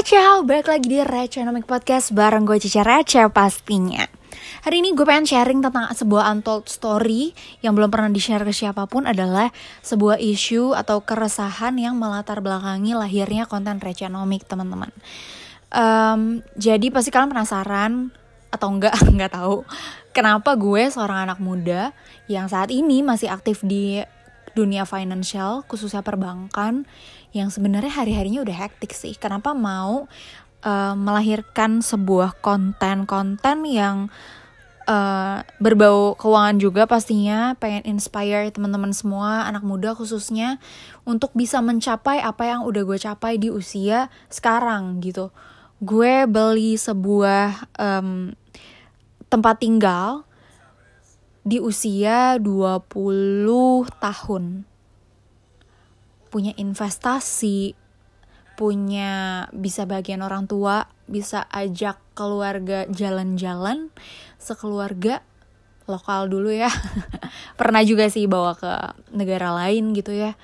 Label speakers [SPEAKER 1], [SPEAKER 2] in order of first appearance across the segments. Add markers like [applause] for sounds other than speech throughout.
[SPEAKER 1] Ciao, balik lagi di Reconomic Podcast bareng gue Cica Receh pastinya. Hari ini gue pengen sharing tentang sebuah untold story yang belum pernah di-share ke siapa pun adalah sebuah isu atau keresahan yang melatar belakangi lahirnya konten Reconomic teman-teman. Um, Jadi pasti kalian penasaran atau enggak, [laughs] enggak tahu Kenapa gue seorang anak muda yang saat ini masih aktif di dunia financial khususnya perbankan yang sebenarnya hari-harinya udah hektik sih. Kenapa mau uh, melahirkan sebuah konten-konten yang uh, berbau keuangan juga pastinya pengen inspire teman-teman semua anak muda khususnya untuk bisa mencapai apa yang udah gue capai di usia sekarang gitu. Gue beli sebuah um, tempat tinggal di usia 20 tahun. Punya investasi, punya bisa bagian orang tua, bisa ajak keluarga jalan-jalan sekeluarga lokal dulu ya. [laughs] Pernah juga sih bawa ke negara lain gitu ya.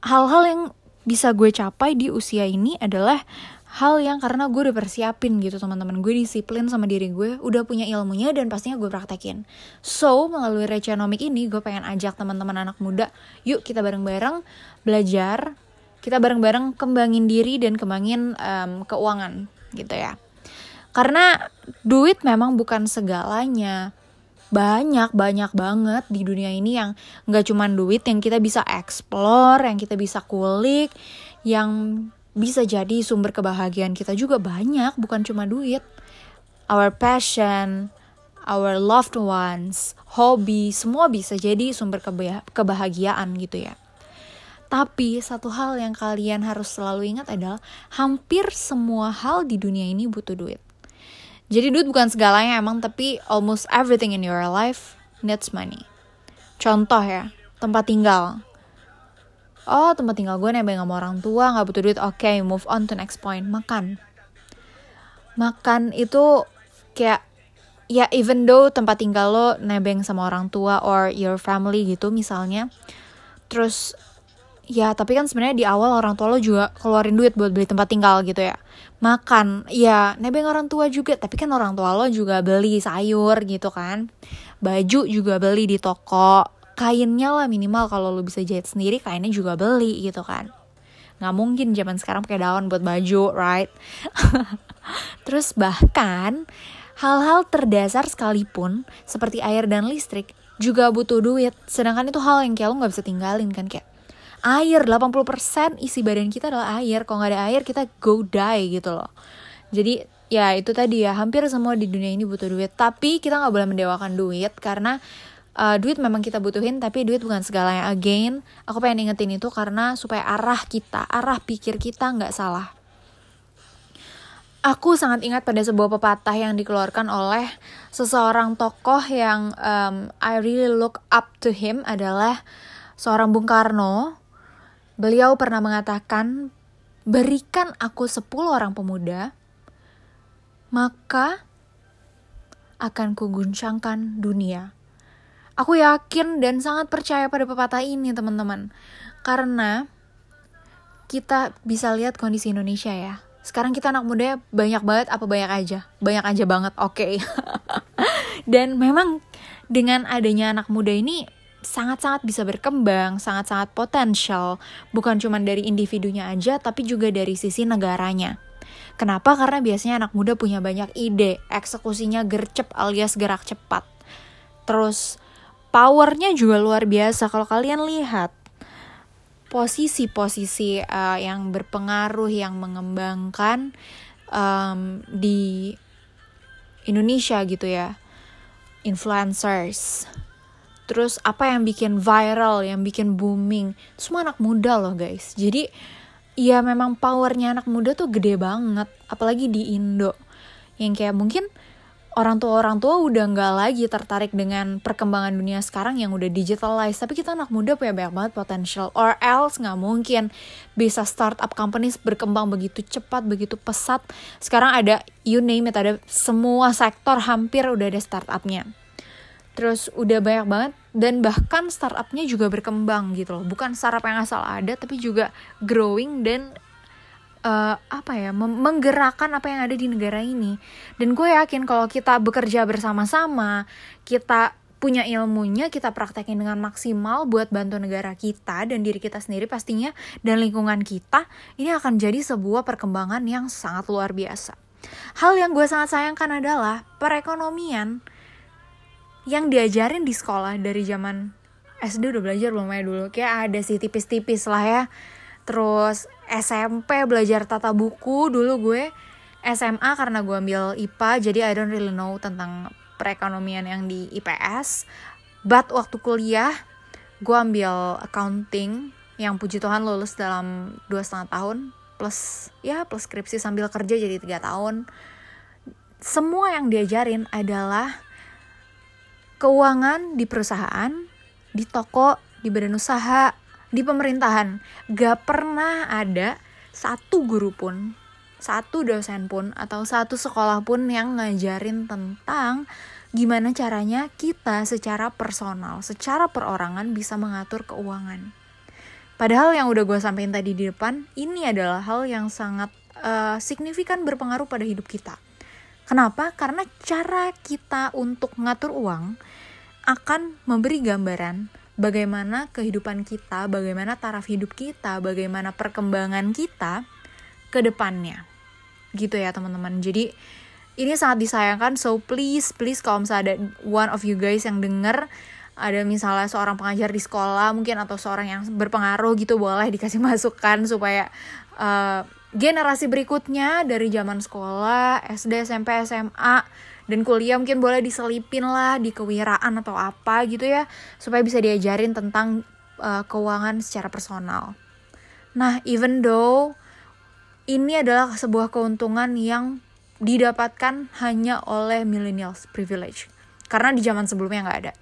[SPEAKER 1] Hal-hal yang bisa gue capai di usia ini adalah hal yang karena gue udah persiapin gitu teman-teman. Gue disiplin sama diri gue udah punya ilmunya dan pastinya gue praktekin. So melalui Reconomic ini gue pengen ajak teman-teman anak muda yuk kita bareng-bareng belajar kita bareng-bareng kembangin diri dan kembangin um, keuangan gitu ya. Karena duit memang bukan segalanya. Banyak banyak banget di dunia ini yang nggak cuma duit yang kita bisa explore yang kita bisa kulik yang bisa jadi sumber kebahagiaan kita juga banyak, bukan cuma duit. Our passion, our loved ones, hobi, semua bisa jadi sumber kebahagiaan gitu ya. Tapi satu hal yang kalian harus selalu ingat adalah hampir semua hal di dunia ini butuh duit. Jadi duit bukan segalanya emang, tapi almost everything in your life needs money. Contoh ya, tempat tinggal oh tempat tinggal gue nebeng sama orang tua nggak butuh duit. Oke okay, move on to next point. Makan. Makan itu kayak ya even though tempat tinggal lo nebeng sama orang tua or your family gitu misalnya. Terus ya tapi kan sebenarnya di awal orang tua lo juga keluarin duit buat beli tempat tinggal gitu ya. Makan ya nebeng orang tua juga tapi kan orang tua lo juga beli sayur gitu kan. Baju juga beli di toko kainnya lah minimal. Kalau lo bisa jahit sendiri kainnya juga beli gitu kan. Nggak mungkin zaman sekarang pakai daun buat baju right? [laughs] Terus bahkan hal-hal terdasar sekalipun seperti air dan listrik juga butuh duit. Sedangkan itu hal yang kayak lo nggak bisa tinggalin kan kayak air. 80% isi badan kita adalah air. Kalau nggak ada air kita go die gitu loh. Jadi ya itu tadi ya hampir semua di dunia ini butuh duit. Tapi kita nggak boleh mendewakan duit karena uh, duit memang kita butuhin tapi duit bukan segalanya again aku pengen ingetin itu karena supaya arah kita arah pikir kita nggak salah Aku sangat ingat pada sebuah pepatah yang dikeluarkan oleh seseorang tokoh yang um, I really look up to him adalah seorang Bung Karno. Beliau pernah mengatakan, berikan aku 10 orang pemuda, maka akan kuguncangkan dunia. Aku yakin dan sangat percaya pada pepatah ini, teman-teman. Karena kita bisa lihat kondisi Indonesia ya. Sekarang kita anak muda banyak banget apa banyak aja? Banyak aja banget, oke. Okay. [laughs] dan memang dengan adanya anak muda ini sangat-sangat bisa berkembang, sangat-sangat potensial, bukan cuma dari individunya aja, tapi juga dari sisi negaranya. Kenapa? Karena biasanya anak muda punya banyak ide, eksekusinya gercep alias gerak cepat. Terus powernya juga luar biasa. Kalau kalian lihat posisi-posisi uh, yang berpengaruh yang mengembangkan um, di Indonesia gitu ya influencers. Terus apa yang bikin viral yang bikin booming? Semua anak muda loh guys. Jadi ya memang powernya anak muda tuh gede banget. Apalagi di Indo. Yang kayak mungkin orang tua orang tua udah nggak lagi tertarik dengan perkembangan dunia sekarang yang udah digitalized. Tapi kita anak muda punya banyak banget potensial or else nggak mungkin bisa startup companies berkembang begitu cepat begitu pesat. Sekarang ada you name it ada semua sektor hampir udah ada startupnya. Terus udah banyak banget dan bahkan startupnya juga berkembang gitu loh. Bukan startup yang asal ada tapi juga growing dan uh, apa ya menggerakkan apa yang ada di negara ini. Dan gue yakin kalau kita bekerja bersama-sama kita punya ilmunya kita praktekin dengan maksimal buat bantu negara kita dan diri kita sendiri pastinya dan lingkungan kita ini akan jadi sebuah perkembangan yang sangat luar biasa. Hal yang gue sangat sayangkan adalah perekonomian yang diajarin di sekolah dari zaman SD udah belajar belum ya dulu. Kayak ada sih tipis-tipis lah ya terus SMP belajar tata buku dulu gue SMA karena gue ambil IPA jadi I don't really know tentang perekonomian yang di IPS but waktu kuliah gue ambil accounting yang puji Tuhan lulus dalam dua setengah tahun plus ya plus skripsi sambil kerja jadi tiga tahun. Semua yang diajarin adalah keuangan di perusahaan di toko di badan usaha di pemerintahan gak pernah ada satu guru pun satu dosen pun atau satu sekolah pun yang ngajarin tentang gimana caranya kita secara personal, secara perorangan bisa mengatur keuangan. Padahal yang udah gue sampaikan tadi di depan, ini adalah hal yang sangat uh, signifikan berpengaruh pada hidup kita. Kenapa? Karena cara kita untuk ngatur uang akan memberi gambaran bagaimana kehidupan kita, bagaimana taraf hidup kita, bagaimana perkembangan kita ke depannya. Gitu ya teman-teman. Jadi ini sangat disayangkan, so please, please kalau misalnya ada one of you guys yang denger, ada misalnya seorang pengajar di sekolah mungkin atau seorang yang berpengaruh gitu boleh dikasih [laughs] masukan supaya uh, generasi berikutnya dari zaman sekolah, SD, SMP, SMA dan kuliah mungkin boleh diselipin lah di kewiraan atau apa gitu ya supaya bisa diajarin tentang uh, keuangan secara personal. Nah, even though ini adalah sebuah keuntungan yang didapatkan hanya oleh millennials privilege karena di zaman sebelumnya nggak ada.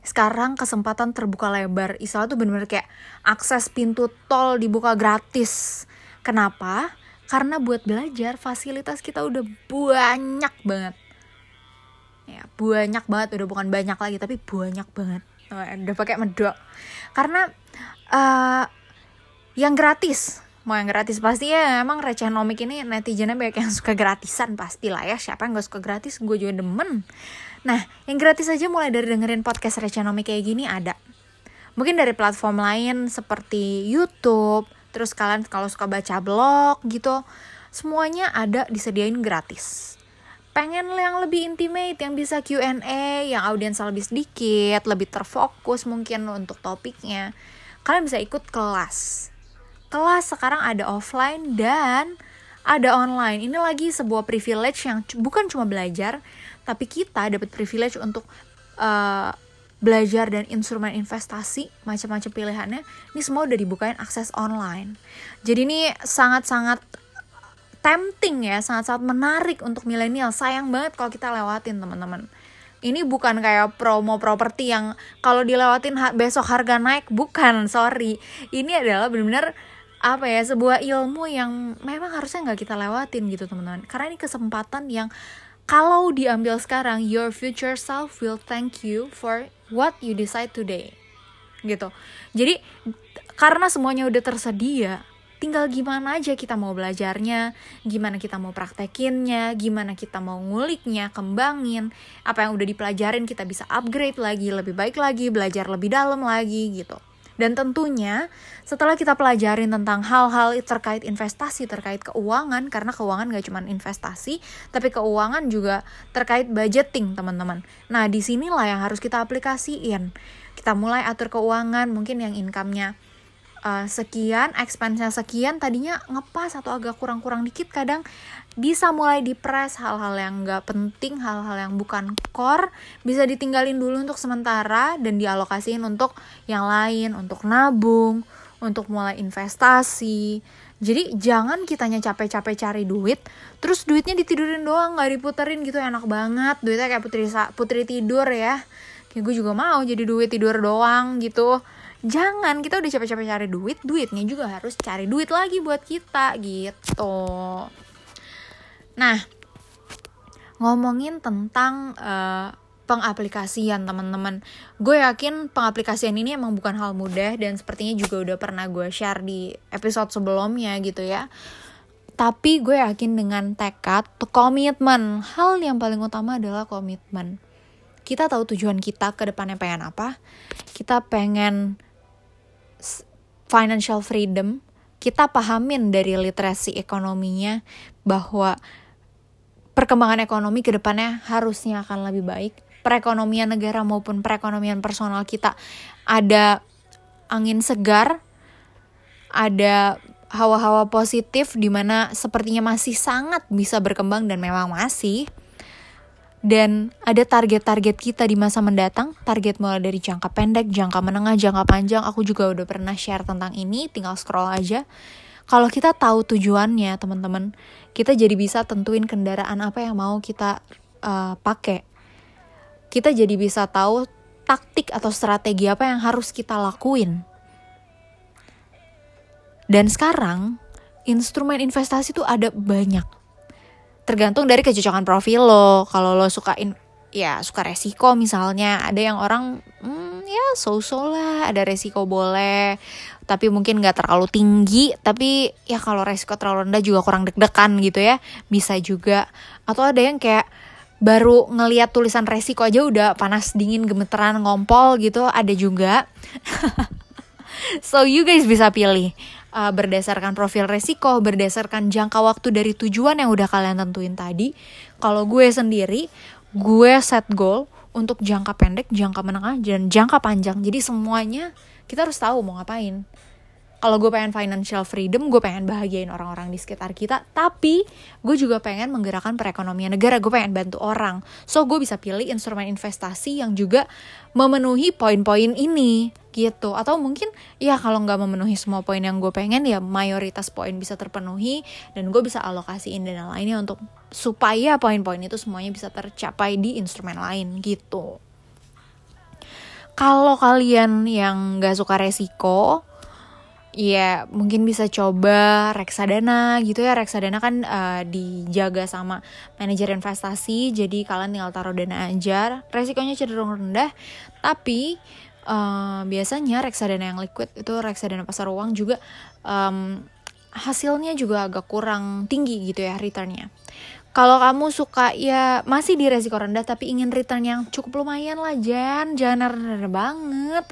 [SPEAKER 1] Sekarang kesempatan terbuka lebar. Istilah tuh bener-bener kayak akses pintu tol dibuka gratis. Kenapa? Karena buat belajar fasilitas kita udah banyak banget. Ya banyak banget udah bukan banyak lagi tapi banyak banget. Udah pakai medok. Karena uh, yang gratis mau yang gratis pasti ya emang receh nomik ini netizennya banyak yang suka gratisan pasti lah ya. Siapa yang gak suka gratis gue juga demen. Nah yang gratis aja mulai dari dengerin podcast receh nomik kayak gini ada. Mungkin dari platform lain seperti YouTube terus kalian kalau suka baca blog gitu semuanya ada disediain gratis. Pengen yang lebih intimate yang bisa Q&A yang audiens lebih sedikit lebih terfokus mungkin untuk topiknya kalian bisa ikut kelas. Kelas sekarang ada offline dan ada online. Ini lagi sebuah privilege yang bukan cuma belajar tapi kita dapat privilege untuk uh, belajar dan instrumen investasi macam-macam pilihannya ini semua udah dibukain akses online. Jadi ini sangat-sangat tempting ya sangat-sangat menarik untuk milenial. Sayang banget kalau kita lewatin teman-teman. Ini bukan kayak promo properti yang kalau dilewatin besok harga naik bukan sorry. Ini adalah benar-benar apa ya sebuah ilmu yang memang harusnya nggak kita lewatin gitu teman-teman. Karena ini kesempatan yang kalau diambil sekarang, your future self will thank you for what you decide today. Gitu. Jadi karena semuanya udah tersedia, tinggal gimana aja kita mau belajarnya, gimana kita mau praktekinnya, gimana kita mau nguliknya, kembangin, apa yang udah dipelajarin kita bisa upgrade lagi, lebih baik lagi, belajar lebih dalam lagi gitu. Dan tentunya setelah kita pelajarin tentang hal-hal terkait investasi, terkait keuangan, karena keuangan gak cuma investasi, tapi keuangan juga terkait budgeting teman-teman. Nah di sinilah yang harus kita aplikasiin. Kita mulai atur keuangan, mungkin yang income-nya uh, sekian, expense-nya sekian, tadinya ngepas atau agak kurang-kurang dikit kadang bisa mulai dipres hal-hal yang nggak penting, hal-hal yang bukan core bisa ditinggalin dulu untuk sementara dan dialokasiin untuk yang lain, untuk nabung, untuk mulai investasi. Jadi jangan kitanya capek-capek cari duit, terus duitnya ditidurin doang, nggak diputerin gitu enak banget. Duitnya kayak putri putri tidur ya. Kayak gue juga mau jadi duit tidur doang gitu. Jangan kita udah capek-capek cari duit, duitnya juga harus cari duit lagi buat kita gitu. Nah, ngomongin tentang uh, pengaplikasian teman-teman. Gue yakin pengaplikasian ini emang bukan hal mudah dan sepertinya juga udah pernah gue share di episode sebelumnya gitu ya. Tapi gue yakin dengan tekad komitmen hal yang paling utama adalah komitmen kita tahu tujuan kita ke depannya pengen apa. Kita pengen financial freedom kita pahamin dari literasi ekonominya bahwa perkembangan ekonomi ke depannya harusnya akan lebih baik perekonomian negara maupun perekonomian personal kita ada angin segar, ada hawa-hawa positif di mana sepertinya masih sangat bisa berkembang dan memang masih. Dan ada target-target kita di masa mendatang, target mulai dari jangka pendek, jangka menengah, jangka panjang. Aku juga udah pernah share tentang ini, tinggal scroll aja. Kalau kita tahu tujuannya, teman-teman, kita jadi bisa tentuin kendaraan apa yang mau kita uh, pakai kita jadi bisa tahu taktik atau strategi apa yang harus kita lakuin. Dan sekarang instrumen investasi tuh ada banyak. Tergantung dari kecocokan profil lo. Kalau lo suka in, ya suka resiko misalnya, ada yang orang hmm, ya so-so lah, ada resiko boleh, tapi mungkin nggak terlalu tinggi, tapi ya kalau resiko terlalu rendah juga kurang deg-degan gitu ya, bisa juga. Atau ada yang kayak baru ngeliat tulisan resiko aja udah panas dingin gemeteran ngompol gitu ada juga [laughs] so you guys bisa pilih uh, berdasarkan profil resiko berdasarkan jangka waktu dari tujuan yang udah kalian tentuin tadi kalau gue sendiri gue set goal untuk jangka pendek jangka menengah dan jangka panjang. Jadi semuanya kita harus tahu mau ngapain kalau gue pengen financial freedom, gue pengen bahagiain orang-orang di sekitar kita, tapi gue juga pengen menggerakkan perekonomian negara, gue pengen bantu orang. So gue bisa pilih instrumen investasi yang juga memenuhi poin-poin ini gitu. Atau mungkin ya kalau nggak memenuhi semua poin yang gue pengen ya mayoritas poin bisa terpenuhi dan gue bisa alokasiin dana lainnya untuk supaya poin-poin itu semuanya bisa tercapai di instrumen lain gitu. Kalau kalian yang nggak suka resiko, ya mungkin bisa coba reksadana gitu ya. Reksadana kan uh, dijaga sama manajer investasi jadi kalian tinggal taruh dana aja. Resikonya cenderung rendah tapi uh, biasanya reksadana yang liquid itu reksadana pasar uang juga um, hasilnya juga agak kurang tinggi gitu ya returnnya. Kalau kamu suka ya masih di resiko rendah tapi ingin return yang cukup lumayan lah Jan. Jangan rendah banget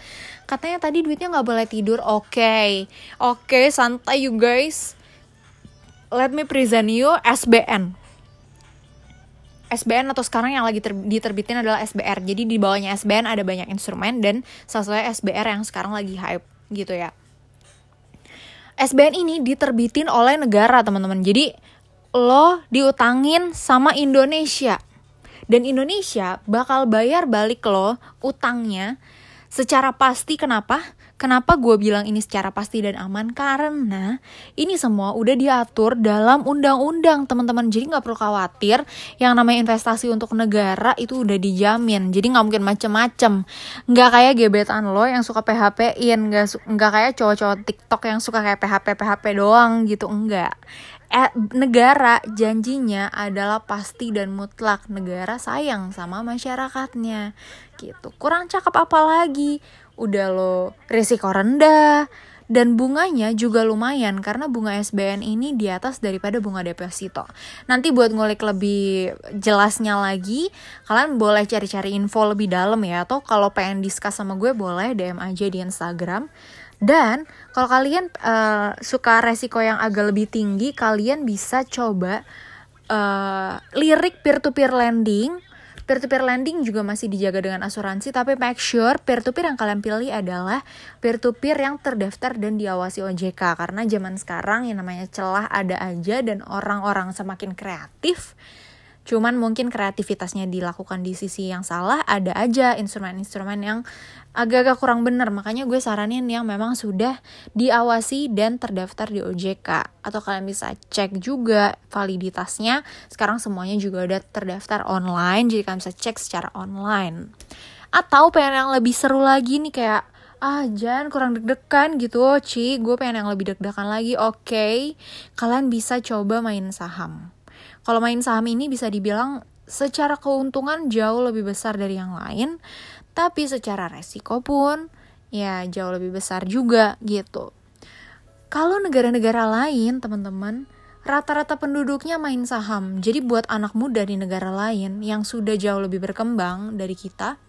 [SPEAKER 1] katanya tadi duitnya nggak boleh tidur. Oke. Okay. oke okay, santai you guys. Let me present you SBN SBN atau sekarang yang lagi ter diterbitin adalah SBR jadi di bawahnya SBN ada banyak instrumen dan salah satunya SBR yang sekarang lagi hype gitu ya. SBN ini diterbitin oleh negara teman-teman. Jadi lo diutangin sama Indonesia. Dan Indonesia bakal bayar balik lo utangnya secara pasti kenapa? Kenapa gue bilang ini secara pasti dan aman? Karena ini semua udah diatur dalam undang-undang teman-teman. Jadi nggak perlu khawatir yang namanya investasi untuk negara itu udah dijamin. Jadi nggak mungkin macem-macem. Nggak kayak gebetan lo yang suka PHP-in. Nggak, nggak kayak cowok-cowok TikTok yang suka kayak PHP-PHP doang gitu. Enggak eh, negara janjinya adalah pasti dan mutlak. Negara sayang sama masyarakatnya. Gitu. Kurang cakep apa lagi? Udah lo risiko rendah. Dan bunganya juga lumayan karena bunga SBN ini di atas daripada bunga deposito. Nanti buat ngulik lebih jelasnya lagi, kalian boleh cari-cari info lebih dalam ya. Atau kalau pengen discuss sama gue boleh DM aja di Instagram. Dan kalau kalian uh, suka resiko yang agak lebih tinggi, kalian bisa coba uh, lirik peer-to-peer lending. Peer-to-peer lending juga masih dijaga dengan asuransi, tapi make sure peer-to-peer yang kalian pilih adalah peer-to-peer yang terdaftar dan diawasi OJK. Karena zaman sekarang yang namanya celah ada aja dan orang-orang semakin kreatif Cuman mungkin kreativitasnya dilakukan di sisi yang salah, ada aja instrumen-instrumen yang agak-agak kurang bener. Makanya gue saranin yang memang sudah diawasi dan terdaftar di OJK. Atau kalian bisa cek juga validitasnya. Sekarang semuanya juga udah terdaftar online, jadi kalian bisa cek secara online. Atau pengen yang lebih seru lagi nih kayak ah jangan kurang deg-degan gitu Ci gue pengen yang lebih deg-degan lagi oke okay. kalian bisa coba main saham kalau main saham ini bisa dibilang secara keuntungan jauh lebih besar dari yang lain, tapi secara resiko pun ya jauh lebih besar juga gitu. Kalau negara-negara lain, teman-teman, rata-rata penduduknya main saham. Jadi buat anak muda di negara lain yang sudah jauh lebih berkembang dari kita,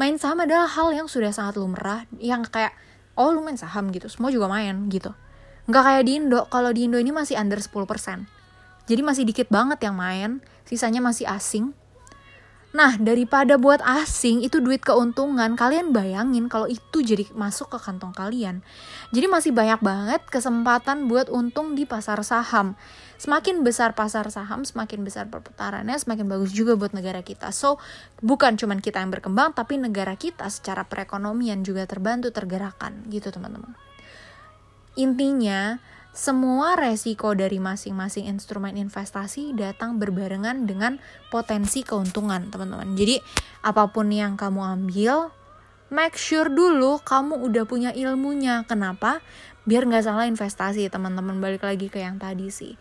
[SPEAKER 1] main saham adalah hal yang sudah sangat lumrah, yang kayak oh lu main saham gitu, semua juga main gitu. Nggak kayak di Indo, kalau di Indo ini masih under 10%. Jadi masih dikit banget yang main, sisanya masih asing. Nah, daripada buat asing itu duit keuntungan, kalian bayangin kalau itu jadi masuk ke kantong kalian. Jadi masih banyak banget kesempatan buat untung di pasar saham. Semakin besar pasar saham, semakin besar perputarannya, semakin bagus juga buat negara kita. So, bukan cuma kita yang berkembang, tapi negara kita secara perekonomian juga terbantu tergerakkan gitu teman-teman. Intinya, semua resiko dari masing-masing instrumen investasi datang berbarengan dengan potensi keuntungan, teman-teman. Jadi, apa pun yang kamu ambil, make sure dulu kamu udah punya ilmunya. Kenapa? Biar nggak salah investasi, teman-teman. Balik lagi ke yang tadi sih.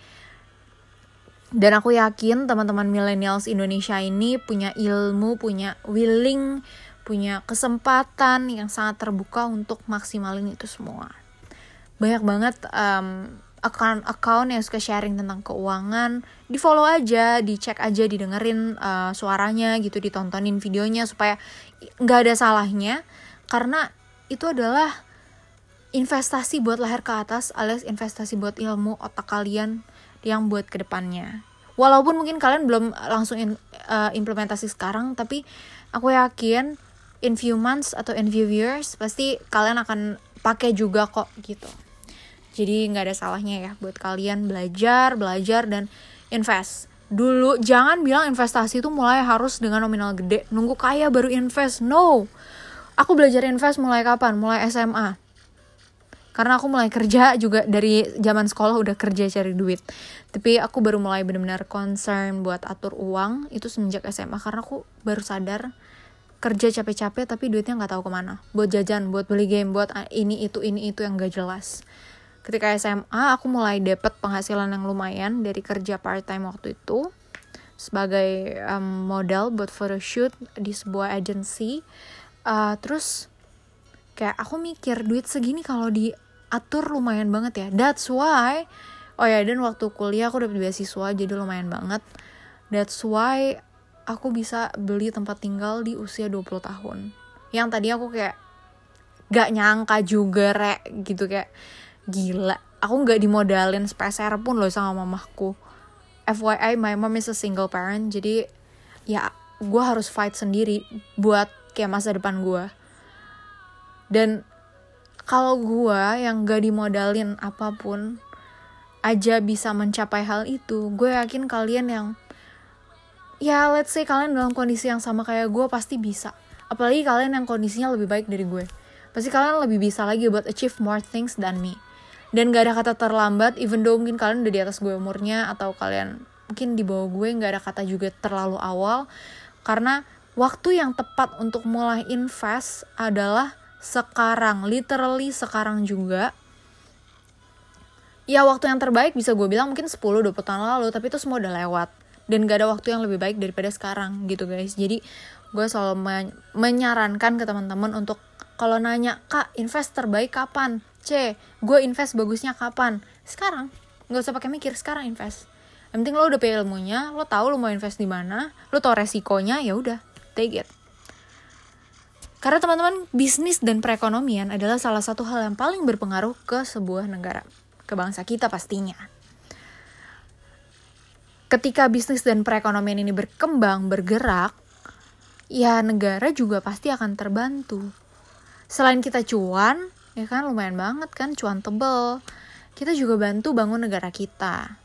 [SPEAKER 1] Dan aku yakin teman-teman millennials Indonesia ini punya ilmu, punya willing, punya kesempatan yang sangat terbuka untuk maksimalin itu semua banyak banget um, account-account yang suka sharing tentang keuangan. Di follow aja dicek aja didengerin uh, suaranya gitu ditontonin videonya supaya nggak ada salahnya. Karena itu adalah investasi buat lahir ke atas alias investasi buat ilmu otak kalian yang buat ke depannya walaupun mungkin kalian belum langsung in, uh, implementasi sekarang tapi aku yakin in few months atau in few years pasti kalian akan pakai juga kok gitu jadi nggak ada salahnya ya buat kalian belajar, belajar dan invest. Dulu jangan bilang investasi itu mulai harus dengan nominal gede, nunggu kaya baru invest. No. Aku belajar invest mulai kapan? Mulai SMA. Karena aku mulai kerja juga dari zaman sekolah udah kerja cari duit. Tapi aku baru mulai benar-benar concern buat atur uang itu semenjak SMA karena aku baru sadar kerja capek-capek tapi duitnya nggak tahu ke mana buat jajan buat beli game buat ini itu ini itu yang gak jelas ketika SMA aku mulai dapet penghasilan yang lumayan dari kerja part time waktu itu sebagai um, model buat photoshoot di sebuah agency. Uh, terus kayak aku mikir duit segini kalau diatur lumayan banget ya. That's why oh ya dan waktu kuliah aku dapet beasiswa jadi lumayan banget. That's why aku bisa beli tempat tinggal di usia 20 tahun. Yang tadi aku kayak gak nyangka juga rek gitu kayak gila. Aku nggak dimodalin sepeser pun loh sama mamahku. FYI my mom is a single parent. Jadi ya gue harus fight sendiri buat kayak masa depan gue dan kalau gue yang gak dimodalin apa pun aja bisa mencapai hal itu gue yakin kalian yang ya let's say kalian dalam kondisi yang sama kayak gue pasti bisa. Apalagi kalian yang kondisinya lebih baik dari gue. Pasti kalian lebih bisa lagi buat achieve more things than me dan gak ada kata terlambat even though mungkin kalian udah di atas gue umurnya atau kalian mungkin di bawah gue gak ada kata juga terlalu awal. Karena waktu yang tepat untuk mulai invest adalah sekarang literally sekarang juga. Ya waktu yang terbaik bisa gue bilang mungkin 10-20 tahun lalu tapi itu semua udah lewat. Dan gak ada waktu yang lebih baik daripada sekarang gitu guys. Jadi gue selalu men menyarankan ke teman-teman untuk kalau nanya kak invest terbaik kapan C gue invest bagusnya kapan? Sekarang. Nggak usah pakai mikir sekarang invest. Yang penting lo udah punya ilmunya lo tahu lo mau invest di mana lo tau resikonya ya udah. Take it. Karena teman-teman bisnis dan perekonomian adalah salah satu hal yang paling berpengaruh ke sebuah negara. Ke bangsa kita pastinya. Ketika bisnis dan perekonomian ini berkembang bergerak ya negara juga pasti akan terbantu. Selain kita cuan ya kan lumayan banget kan cuan tebel kita juga bantu bangun negara kita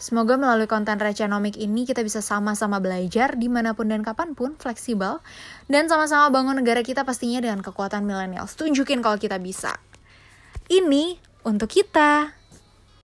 [SPEAKER 1] Semoga melalui konten Recenomik ini kita bisa sama-sama belajar di mana pun dan kapan pun, fleksibel, dan sama-sama bangun negara kita pastinya dengan kekuatan milenial. Tunjukin kalau kita bisa. Ini untuk kita.